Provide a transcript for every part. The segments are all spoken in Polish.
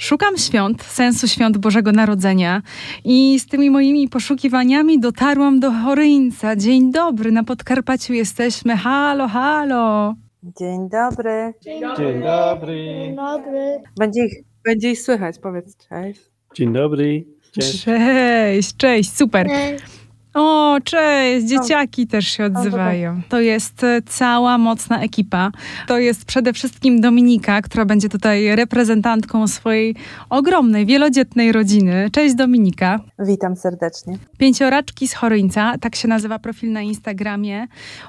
Szukam świąt, sensu świąt Bożego Narodzenia i z tymi moimi poszukiwaniami dotarłam do Choryńca. Dzień dobry, na Podkarpaciu jesteśmy. Halo, halo. Dzień dobry. Dzień dobry. Dzień dobry. Będzie ich, będzie ich słychać, powiedz cześć. Dzień dobry. Cześć. Cześć, cześć, super. Cześć. O, cześć, dzieciaki też się odzywają. To jest e, cała mocna ekipa. To jest przede wszystkim Dominika, która będzie tutaj reprezentantką swojej ogromnej, wielodzietnej rodziny. Cześć Dominika. Witam serdecznie. Pięcioraczki z Choryńca, tak się nazywa profil na Instagramie.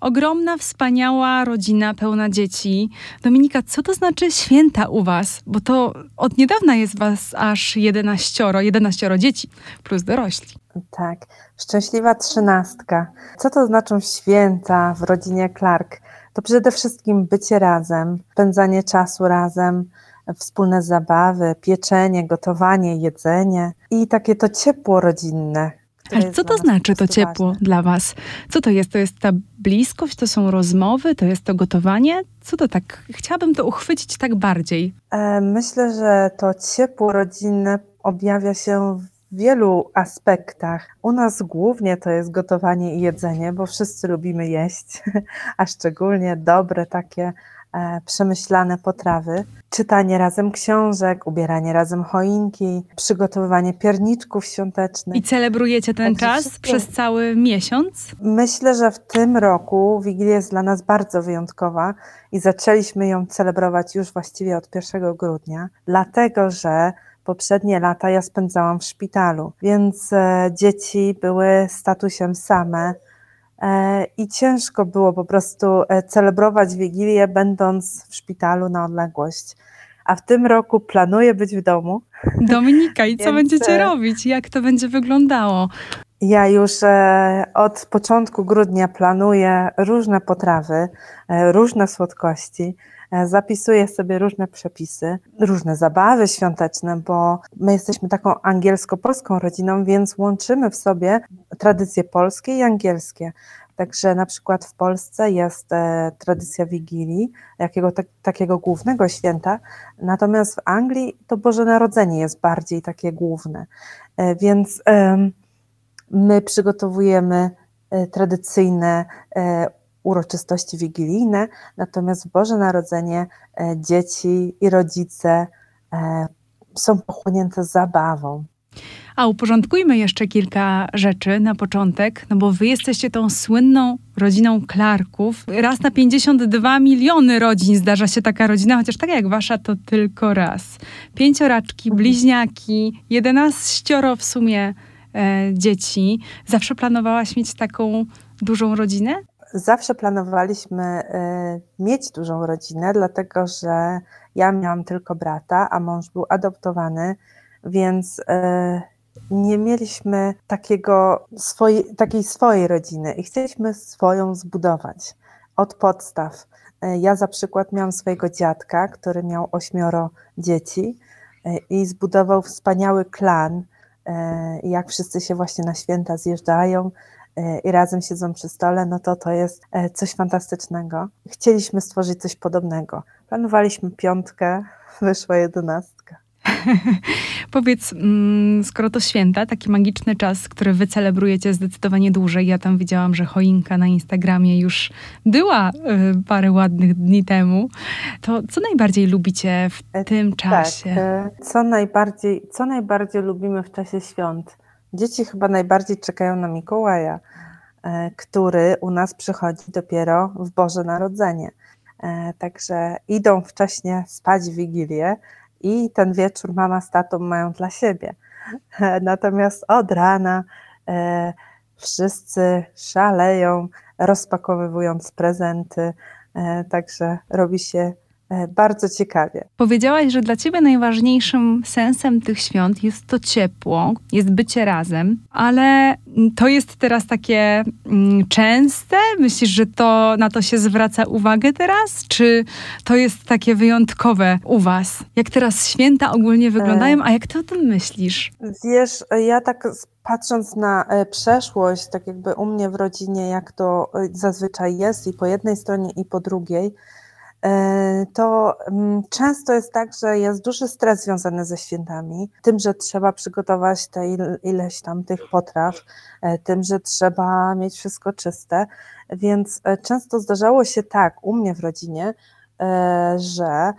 Ogromna, wspaniała rodzina pełna dzieci. Dominika, co to znaczy święta u was? Bo to od niedawna jest was aż 11, 11 dzieci plus dorośli. Tak, szczęśliwa trzynastka. Co to znaczą święta w rodzinie Clark? To przede wszystkim bycie razem, spędzanie czasu razem, wspólne zabawy, pieczenie, gotowanie, jedzenie i takie to ciepło rodzinne. Ale co to znaczy to ciepło ważne. dla was? Co to jest? To jest ta bliskość, to są rozmowy, to jest to gotowanie? Co to tak? Chciałabym to uchwycić tak bardziej. E, Myślę, że to ciepło rodzinne objawia się w wielu aspektach. U nas głównie to jest gotowanie i jedzenie, bo wszyscy lubimy jeść, a szczególnie dobre takie e, przemyślane potrawy. Czytanie razem książek, ubieranie razem choinki, przygotowywanie pierniczków świątecznych. I celebrujecie ten Także czas wszystko- przez cały miesiąc? Myślę, że w tym roku Wigilia jest dla nas bardzo wyjątkowa i zaczęliśmy ją celebrować już właściwie od 1 grudnia, dlatego że poprzednie lata ja spędzałam w szpitalu, więc e, dzieci były statusem same e, i ciężko było po prostu e, celebrować Wigilię będąc w szpitalu na odległość. A w tym roku planuję być w domu. Dominika, i co Więc, będziecie robić? Jak to będzie wyglądało? Ja już e, od początku grudnia planuję różne potrawy, e, różne słodkości. e, Zapisuję sobie różne przepisy, różne zabawy świąteczne, bo my jesteśmy taką angielsko-polską rodziną, więc łączymy w sobie tradycje polskie i angielskie. Także na przykład w Polsce jest tradycja Wigilii, jakiego tak, takiego głównego święta, natomiast w Anglii to Boże Narodzenie jest bardziej takie główne. Więc My przygotowujemy e, tradycyjne e, uroczystości wigilijne, natomiast Boże Narodzenie e, dzieci i rodzice są pochłonięte zabawą. A uporządkujmy jeszcze kilka rzeczy na początek, no bo wy jesteście tą słynną rodziną Clarków. Raz na 52 miliony rodzin zdarza się taka rodzina, chociaż tak jak wasza to tylko raz. Pięcioraczki, bliźniaki, jedenaścioro w sumie dzieci. Zawsze planowałaś mieć taką dużą rodzinę? Zawsze planowaliśmy e, mieć dużą rodzinę, dlatego że ja miałam tylko brata, a mąż był adoptowany, więc e, nie mieliśmy takiego swojej, takiej swojej rodziny i chcieliśmy swoją zbudować od podstaw. E, Ja za przykład miałam swojego dziadka, który miał ośmioro dzieci e, i zbudował wspaniały klan. Jak wszyscy się właśnie na święta zjeżdżają, e, i razem siedzą przy stole, no to to jest e, coś fantastycznego. Chcieliśmy stworzyć coś podobnego. Planowaliśmy piątkę, wyszła jedenastka. Powiedz, mm, skoro to święta, taki magiczny czas, który wy celebrujecie zdecydowanie dłużej. Ja tam widziałam, że choinka na Instagramie już była y, parę ładnych dni temu. To co najbardziej lubicie w E, tym czasie? Tak, e, co najbardziej, co najbardziej lubimy w czasie świąt? Dzieci chyba najbardziej czekają na Mikołaja, e, który u nas przychodzi dopiero w Boże Narodzenie. E, Także idą wcześnie spać w Wigilię i ten wieczór mama z tatą mają dla siebie. Natomiast od rana e, wszyscy szaleją, rozpakowywując prezenty, e, także robi się bardzo ciekawie. Powiedziałaś, że dla ciebie najważniejszym sensem tych świąt jest to ciepło, jest bycie razem, ale to jest teraz takie mm, częste? Myślisz, że to na to się zwraca uwagę teraz? Czy to jest takie wyjątkowe u was? Jak teraz święta ogólnie wyglądają, a jak ty o tym myślisz? Wiesz, ja tak patrząc na e, przeszłość, tak jakby u mnie w rodzinie, jak to e, zazwyczaj jest i po jednej stronie i po drugiej, e, to mm, często jest tak, że jest duży stres związany ze świętami, tym, że trzeba przygotować te ileś tam tych potraw, e, tym, że trzeba mieć wszystko czyste, więc często zdarzało się tak u mnie w rodzinie, że E,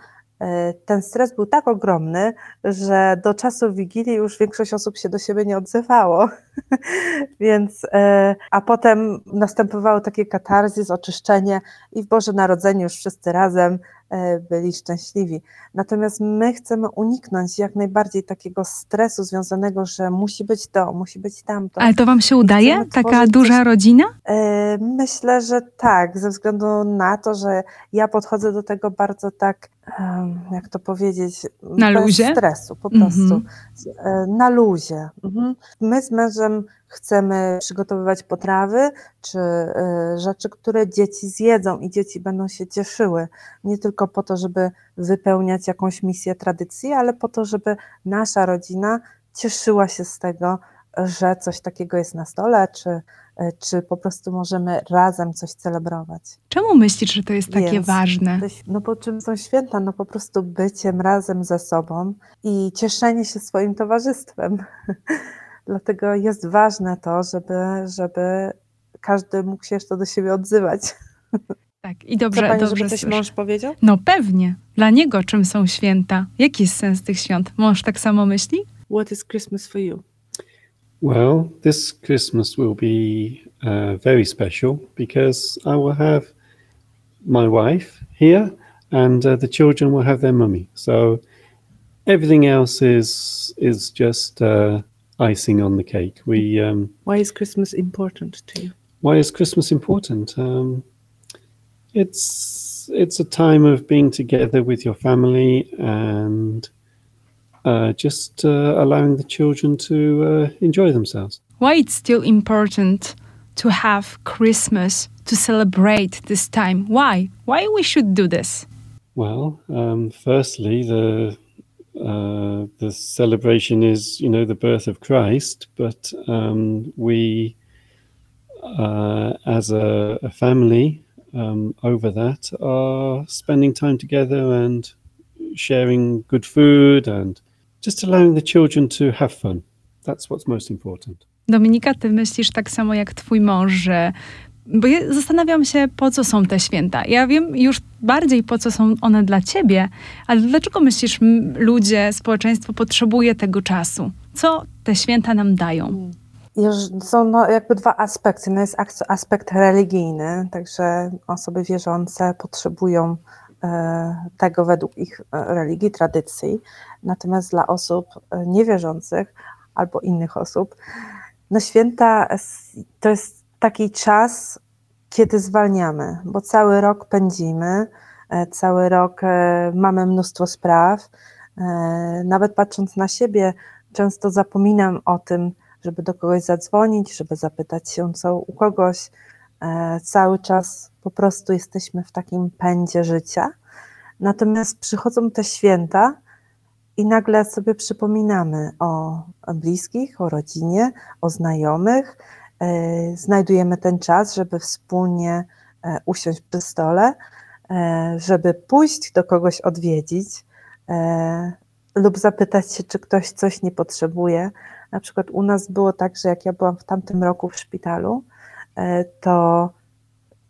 ten stres był tak ogromny, że do czasu Wigilii już większość osób się do siebie nie odzywało. Więc, e, a potem następowało takie katarzis, oczyszczenie i w Boże Narodzenie już wszyscy razem E, byli szczęśliwi. Natomiast my chcemy uniknąć jak najbardziej takiego stresu związanego, że musi być to, musi być tamto. Ale to wam się udaje? Taka duża coś... rodzina? E, myślę, że tak, ze względu na to, że ja podchodzę do tego bardzo tak, jak to powiedzieć, na bez luzie? stresu po prostu, mm -hmm. na luzie. Mhm. My z mężem chcemy przygotowywać potrawy czy y, rzeczy, które dzieci zjedzą i dzieci będą się cieszyły. Nie tylko po to, żeby wypełniać jakąś misję tradycji, ale po to, żeby nasza rodzina cieszyła się z tego, że coś takiego jest na stole, czy, y, czy po prostu możemy razem coś celebrować. Czemu myślisz, że to jest takie Więc, ważne? No bo czym są święta? No po prostu byciem razem ze sobą i cieszenie się swoim towarzystwem. Dlatego jest ważne to, żeby, żeby każdy mógł się jeszcze do siebie odzywać. Tak, i dobrze, Co pani, dobrze żeby coś mąż powiedział? No pewnie. Dla niego czym są święta? Jaki jest sens tych świąt? Mąż tak samo myśli? What is Christmas for you? Well, this Christmas will be uh, very special because I will have my wife here and uh, the children will have their mummy. So everything else is is just uh, icing on the cake. We um, why is Christmas important to you? Why is Christmas important? Um, it's it's a time of being together with your family and uh, just uh, allowing the children to uh, enjoy themselves. Why it's still important to have Christmas to celebrate this time? Why? Why we should do this? Well, um, firstly, the uh, the celebration is, you know, the birth of Christ, but um, we, uh, as a, a family, um, over that are spending time together and sharing good food and just allowing the children to have fun. That's what's most important. Dominika, ty myślisz tak samo jak twój mąż, że bo ja zastanawiam się, po co są te święta. Ja wiem już bardziej, po co są one dla ciebie, ale dlaczego myślisz, ludzie, społeczeństwo potrzebuje tego czasu? Co te święta nam dają? Są no, jakby dwa aspekty. No jest aspekt religijny, także osoby wierzące potrzebują tego według ich e, religii, tradycji. Natomiast dla osób e, niewierzących albo innych osób, no święta to jest taki czas, kiedy zwalniamy, bo cały rok pędzimy, e, cały rok e, mamy mnóstwo spraw. E, nawet patrząc na siebie, często zapominam o tym, żeby do kogoś zadzwonić, żeby zapytać się, co u kogoś. Cały czas po prostu jesteśmy w takim pędzie życia. Natomiast przychodzą te święta i nagle sobie przypominamy o bliskich, o rodzinie, o znajomych, E, znajdujemy ten czas, żeby wspólnie e, usiąść przy stole, e, żeby pójść do kogoś odwiedzić lub zapytać się, czy ktoś coś nie potrzebuje. Na przykład u nas było tak, że jak ja byłam w tamtym roku w szpitalu, to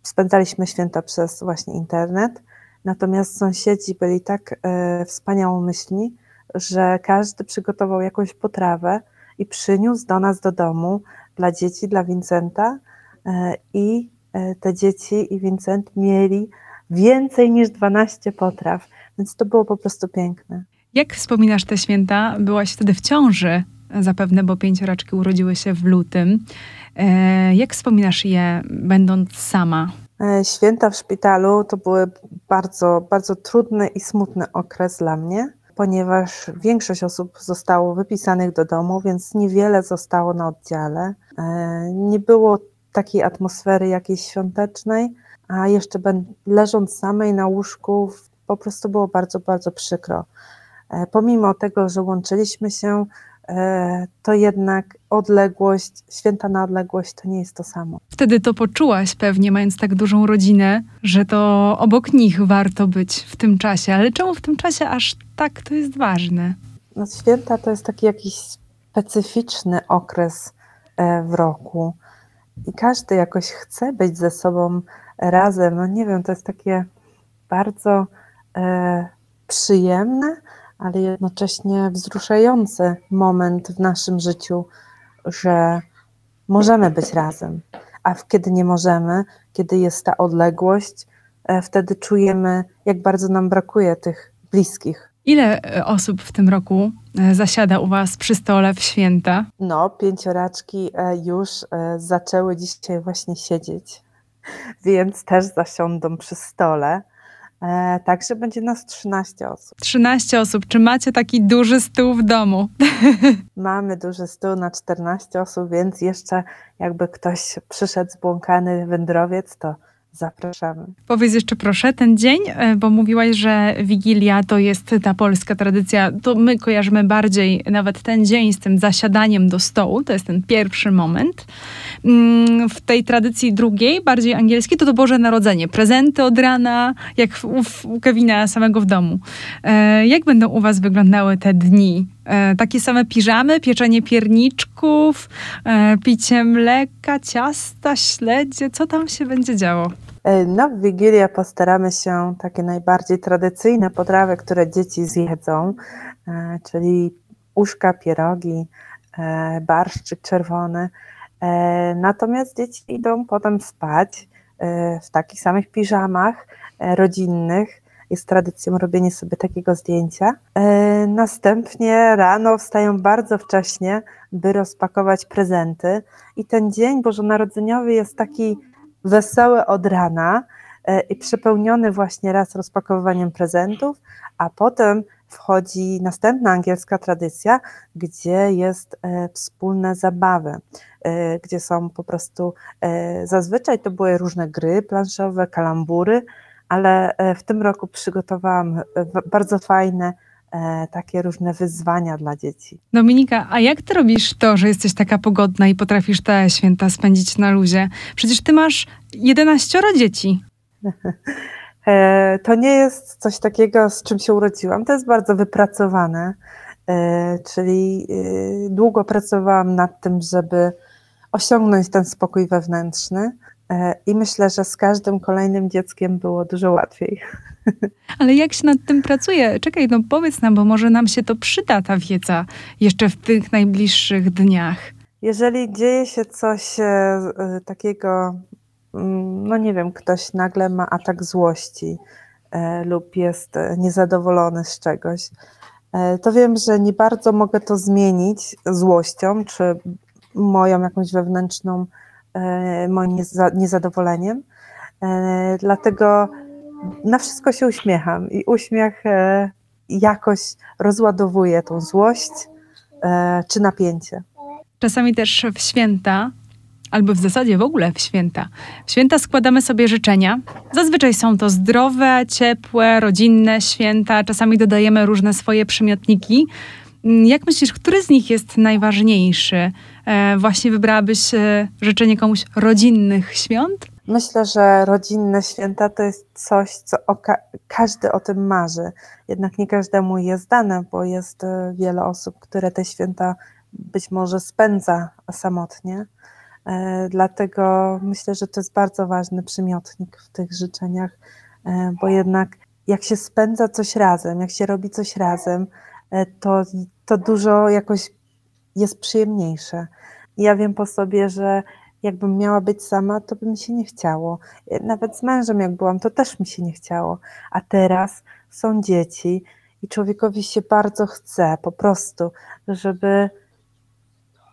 spędzaliśmy święta przez właśnie internet, natomiast sąsiedzi byli tak wspaniałomyślni, że każdy przygotował jakąś potrawę i przyniósł do nas do domu dla dzieci, dla Vincenta e, i e, te dzieci i Vincent mieli więcej niż 12 potraw, więc to było po prostu piękne. Jak wspominasz te święta? Byłaś wtedy w ciąży zapewne, bo pięcioraczki urodziły się w lutym. E, jak wspominasz je, będąc sama? Święta w szpitalu to były bardzo, bardzo trudny i smutny okres dla mnie ponieważ większość osób zostało wypisanych do domu, więc niewiele zostało na oddziale. E, nie było takiej atmosfery jakiejś świątecznej, a jeszcze leżąc samej na łóżku, po prostu było bardzo, bardzo przykro. E, pomimo tego, że łączyliśmy się e, to jednak odległość, święta na odległość to nie jest to samo. Wtedy to poczułaś pewnie, mając tak dużą rodzinę, że to obok nich warto być w tym czasie. Ale czemu w tym czasie aż tak to jest ważne? No, święta to jest taki jakiś specyficzny okres e, w roku i każdy jakoś chce być ze sobą razem. No nie wiem, to jest takie bardzo e, przyjemne, ale jednocześnie wzruszający moment w naszym życiu, że możemy być razem. A kiedy nie możemy, kiedy jest ta odległość, e, wtedy czujemy, jak bardzo nam brakuje tych bliskich. Ile e, osób w tym roku e, zasiada u Was przy stole w święta? No, pięcioraczki już zaczęły dzisiaj właśnie siedzieć, więc też zasiądą przy stole. E, także będzie nas 13 osób. 13 osób. Czy macie taki duży stół w domu? Mamy duży stół na 14 osób, więc jeszcze jakby ktoś przyszedł zbłąkany wędrowiec, to Zapraszamy. Powiedz jeszcze proszę ten dzień, e, bo mówiłaś, że Wigilia to jest ta polska tradycja. To my kojarzymy bardziej nawet ten dzień z tym zasiadaniem do stołu. To jest ten pierwszy moment. Mm, w tej tradycji drugiej, bardziej angielskiej, to to Boże Narodzenie. Prezenty od rana, jak u, Kevina samego w domu. E, jak będą u was wyglądały te dni? E, takie same piżamy, pieczenie pierniczków, picie mleka, ciasta, śledzie. Co tam się będzie działo? E, na Wigilię postaramy się takie najbardziej tradycyjne potrawy, które dzieci zjedzą, e, czyli uszka, pierogi, e, barszczyk czerwony. Natomiast dzieci idą potem spać w takich samych piżamach rodzinnych. Jest tradycją robienie sobie takiego zdjęcia. Następnie rano wstają bardzo wcześnie, by rozpakować prezenty. I ten dzień bożonarodzeniowy jest taki wesoły od rana e, i przepełniony właśnie raz rozpakowywaniem prezentów, a potem wchodzi następna angielska tradycja, gdzie jest e, wspólne zabawy, e, gdzie są po prostu, zazwyczaj to były różne gry planszowe, kalambury, ale w tym roku przygotowałam bardzo fajne takie różne wyzwania dla dzieci. Dominika, a jak ty robisz to, że jesteś taka pogodna i potrafisz te święta spędzić na luzie? Przecież ty masz 11 dzieci. E, to nie jest coś takiego, z czym się urodziłam. To jest bardzo wypracowane, e, czyli długo pracowałam nad tym, żeby osiągnąć ten spokój wewnętrzny. I myślę, że z każdym kolejnym dzieckiem było dużo łatwiej. Ale jak się nad tym pracuje? Czekaj, no powiedz nam, bo może nam się to przyda, ta wiedza, jeszcze w tych najbliższych dniach. Jeżeli dzieje się coś e, takiego, mm, no nie wiem, ktoś nagle ma atak złości e, lub jest e, niezadowolony z czegoś, e, to wiem, że nie bardzo mogę to zmienić złością czy moją jakąś wewnętrzną, e, moim niezadowoleniem. E, dlatego na wszystko się uśmiecham i uśmiech e, jakoś rozładowuje tą złość e, czy napięcie. Czasami też w święta, albo w zasadzie w ogóle w święta. W święta składamy sobie życzenia. Zazwyczaj są to zdrowe, ciepłe, rodzinne święta. Czasami dodajemy różne swoje przymiotniki. Jak myślisz, który z nich jest najważniejszy? E, właśnie wybrałabyś życzenie komuś rodzinnych świąt? Myślę, że rodzinne święta to jest coś, co ka każdy o tym marzy. Jednak nie każdemu jest dane, bo jest e, wiele osób, które te święta być może spędza samotnie. E, dlatego myślę, że to jest bardzo ważny przymiotnik w tych życzeniach, e, bo jednak jak się spędza coś razem, jak się robi coś razem, to, to dużo jakoś jest przyjemniejsze. Ja wiem po sobie, że jakbym miała być sama, to by mi się nie chciało. Nawet z mężem, jak byłam, to też mi się nie chciało. A teraz są dzieci i człowiekowi się bardzo chce po prostu, żeby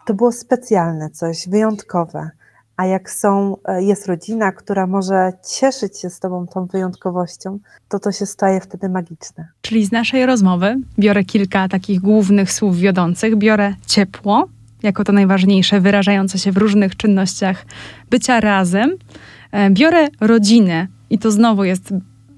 to było specjalne coś, wyjątkowe. A jak są, e, jest rodzina, która może cieszyć się z Tobą tą wyjątkowością, to to się staje wtedy magiczne. Czyli z naszej rozmowy biorę kilka takich głównych słów wiodących. Biorę ciepło, jako to najważniejsze, wyrażające się w różnych czynnościach bycia razem. E, biorę rodzinę i to znowu jest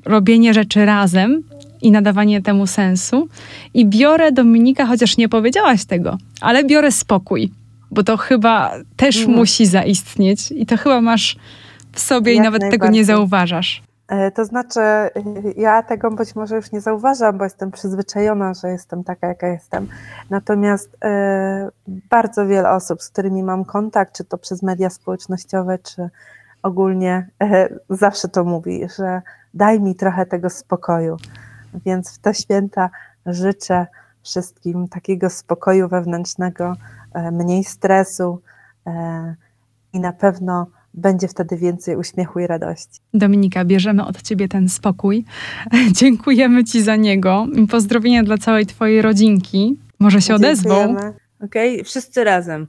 robienie rzeczy razem i nadawanie temu sensu. I biorę Dominika, chociaż nie powiedziałaś tego, ale biorę spokój, bo to chyba też Mhm. musi zaistnieć i to chyba masz w sobie i Jak nawet tego nie zauważasz. E, To znaczy, y, ja tego być może już nie zauważam, bo jestem przyzwyczajona, że jestem taka, jaka jestem. Natomiast e, bardzo wiele osób, z którymi mam kontakt, czy to przez media społecznościowe, czy ogólnie, e, zawsze to mówi, że daj mi trochę tego spokoju. Więc w te święta życzę wszystkim takiego spokoju wewnętrznego, mniej stresu e, i na pewno będzie wtedy więcej uśmiechu i radości. Dominika, bierzemy od ciebie ten spokój. Dziękujemy ci za niego. I Pozdrowienia dla całej twojej rodzinki. Może się odezwą. Dziękujemy. Okej, wszyscy razem.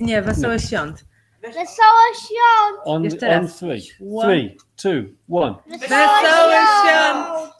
Nie, wesołe świąt. Wesołe świąt! On, Jeszcze on raz. three. One. Three, two, one. Wesołe świąt!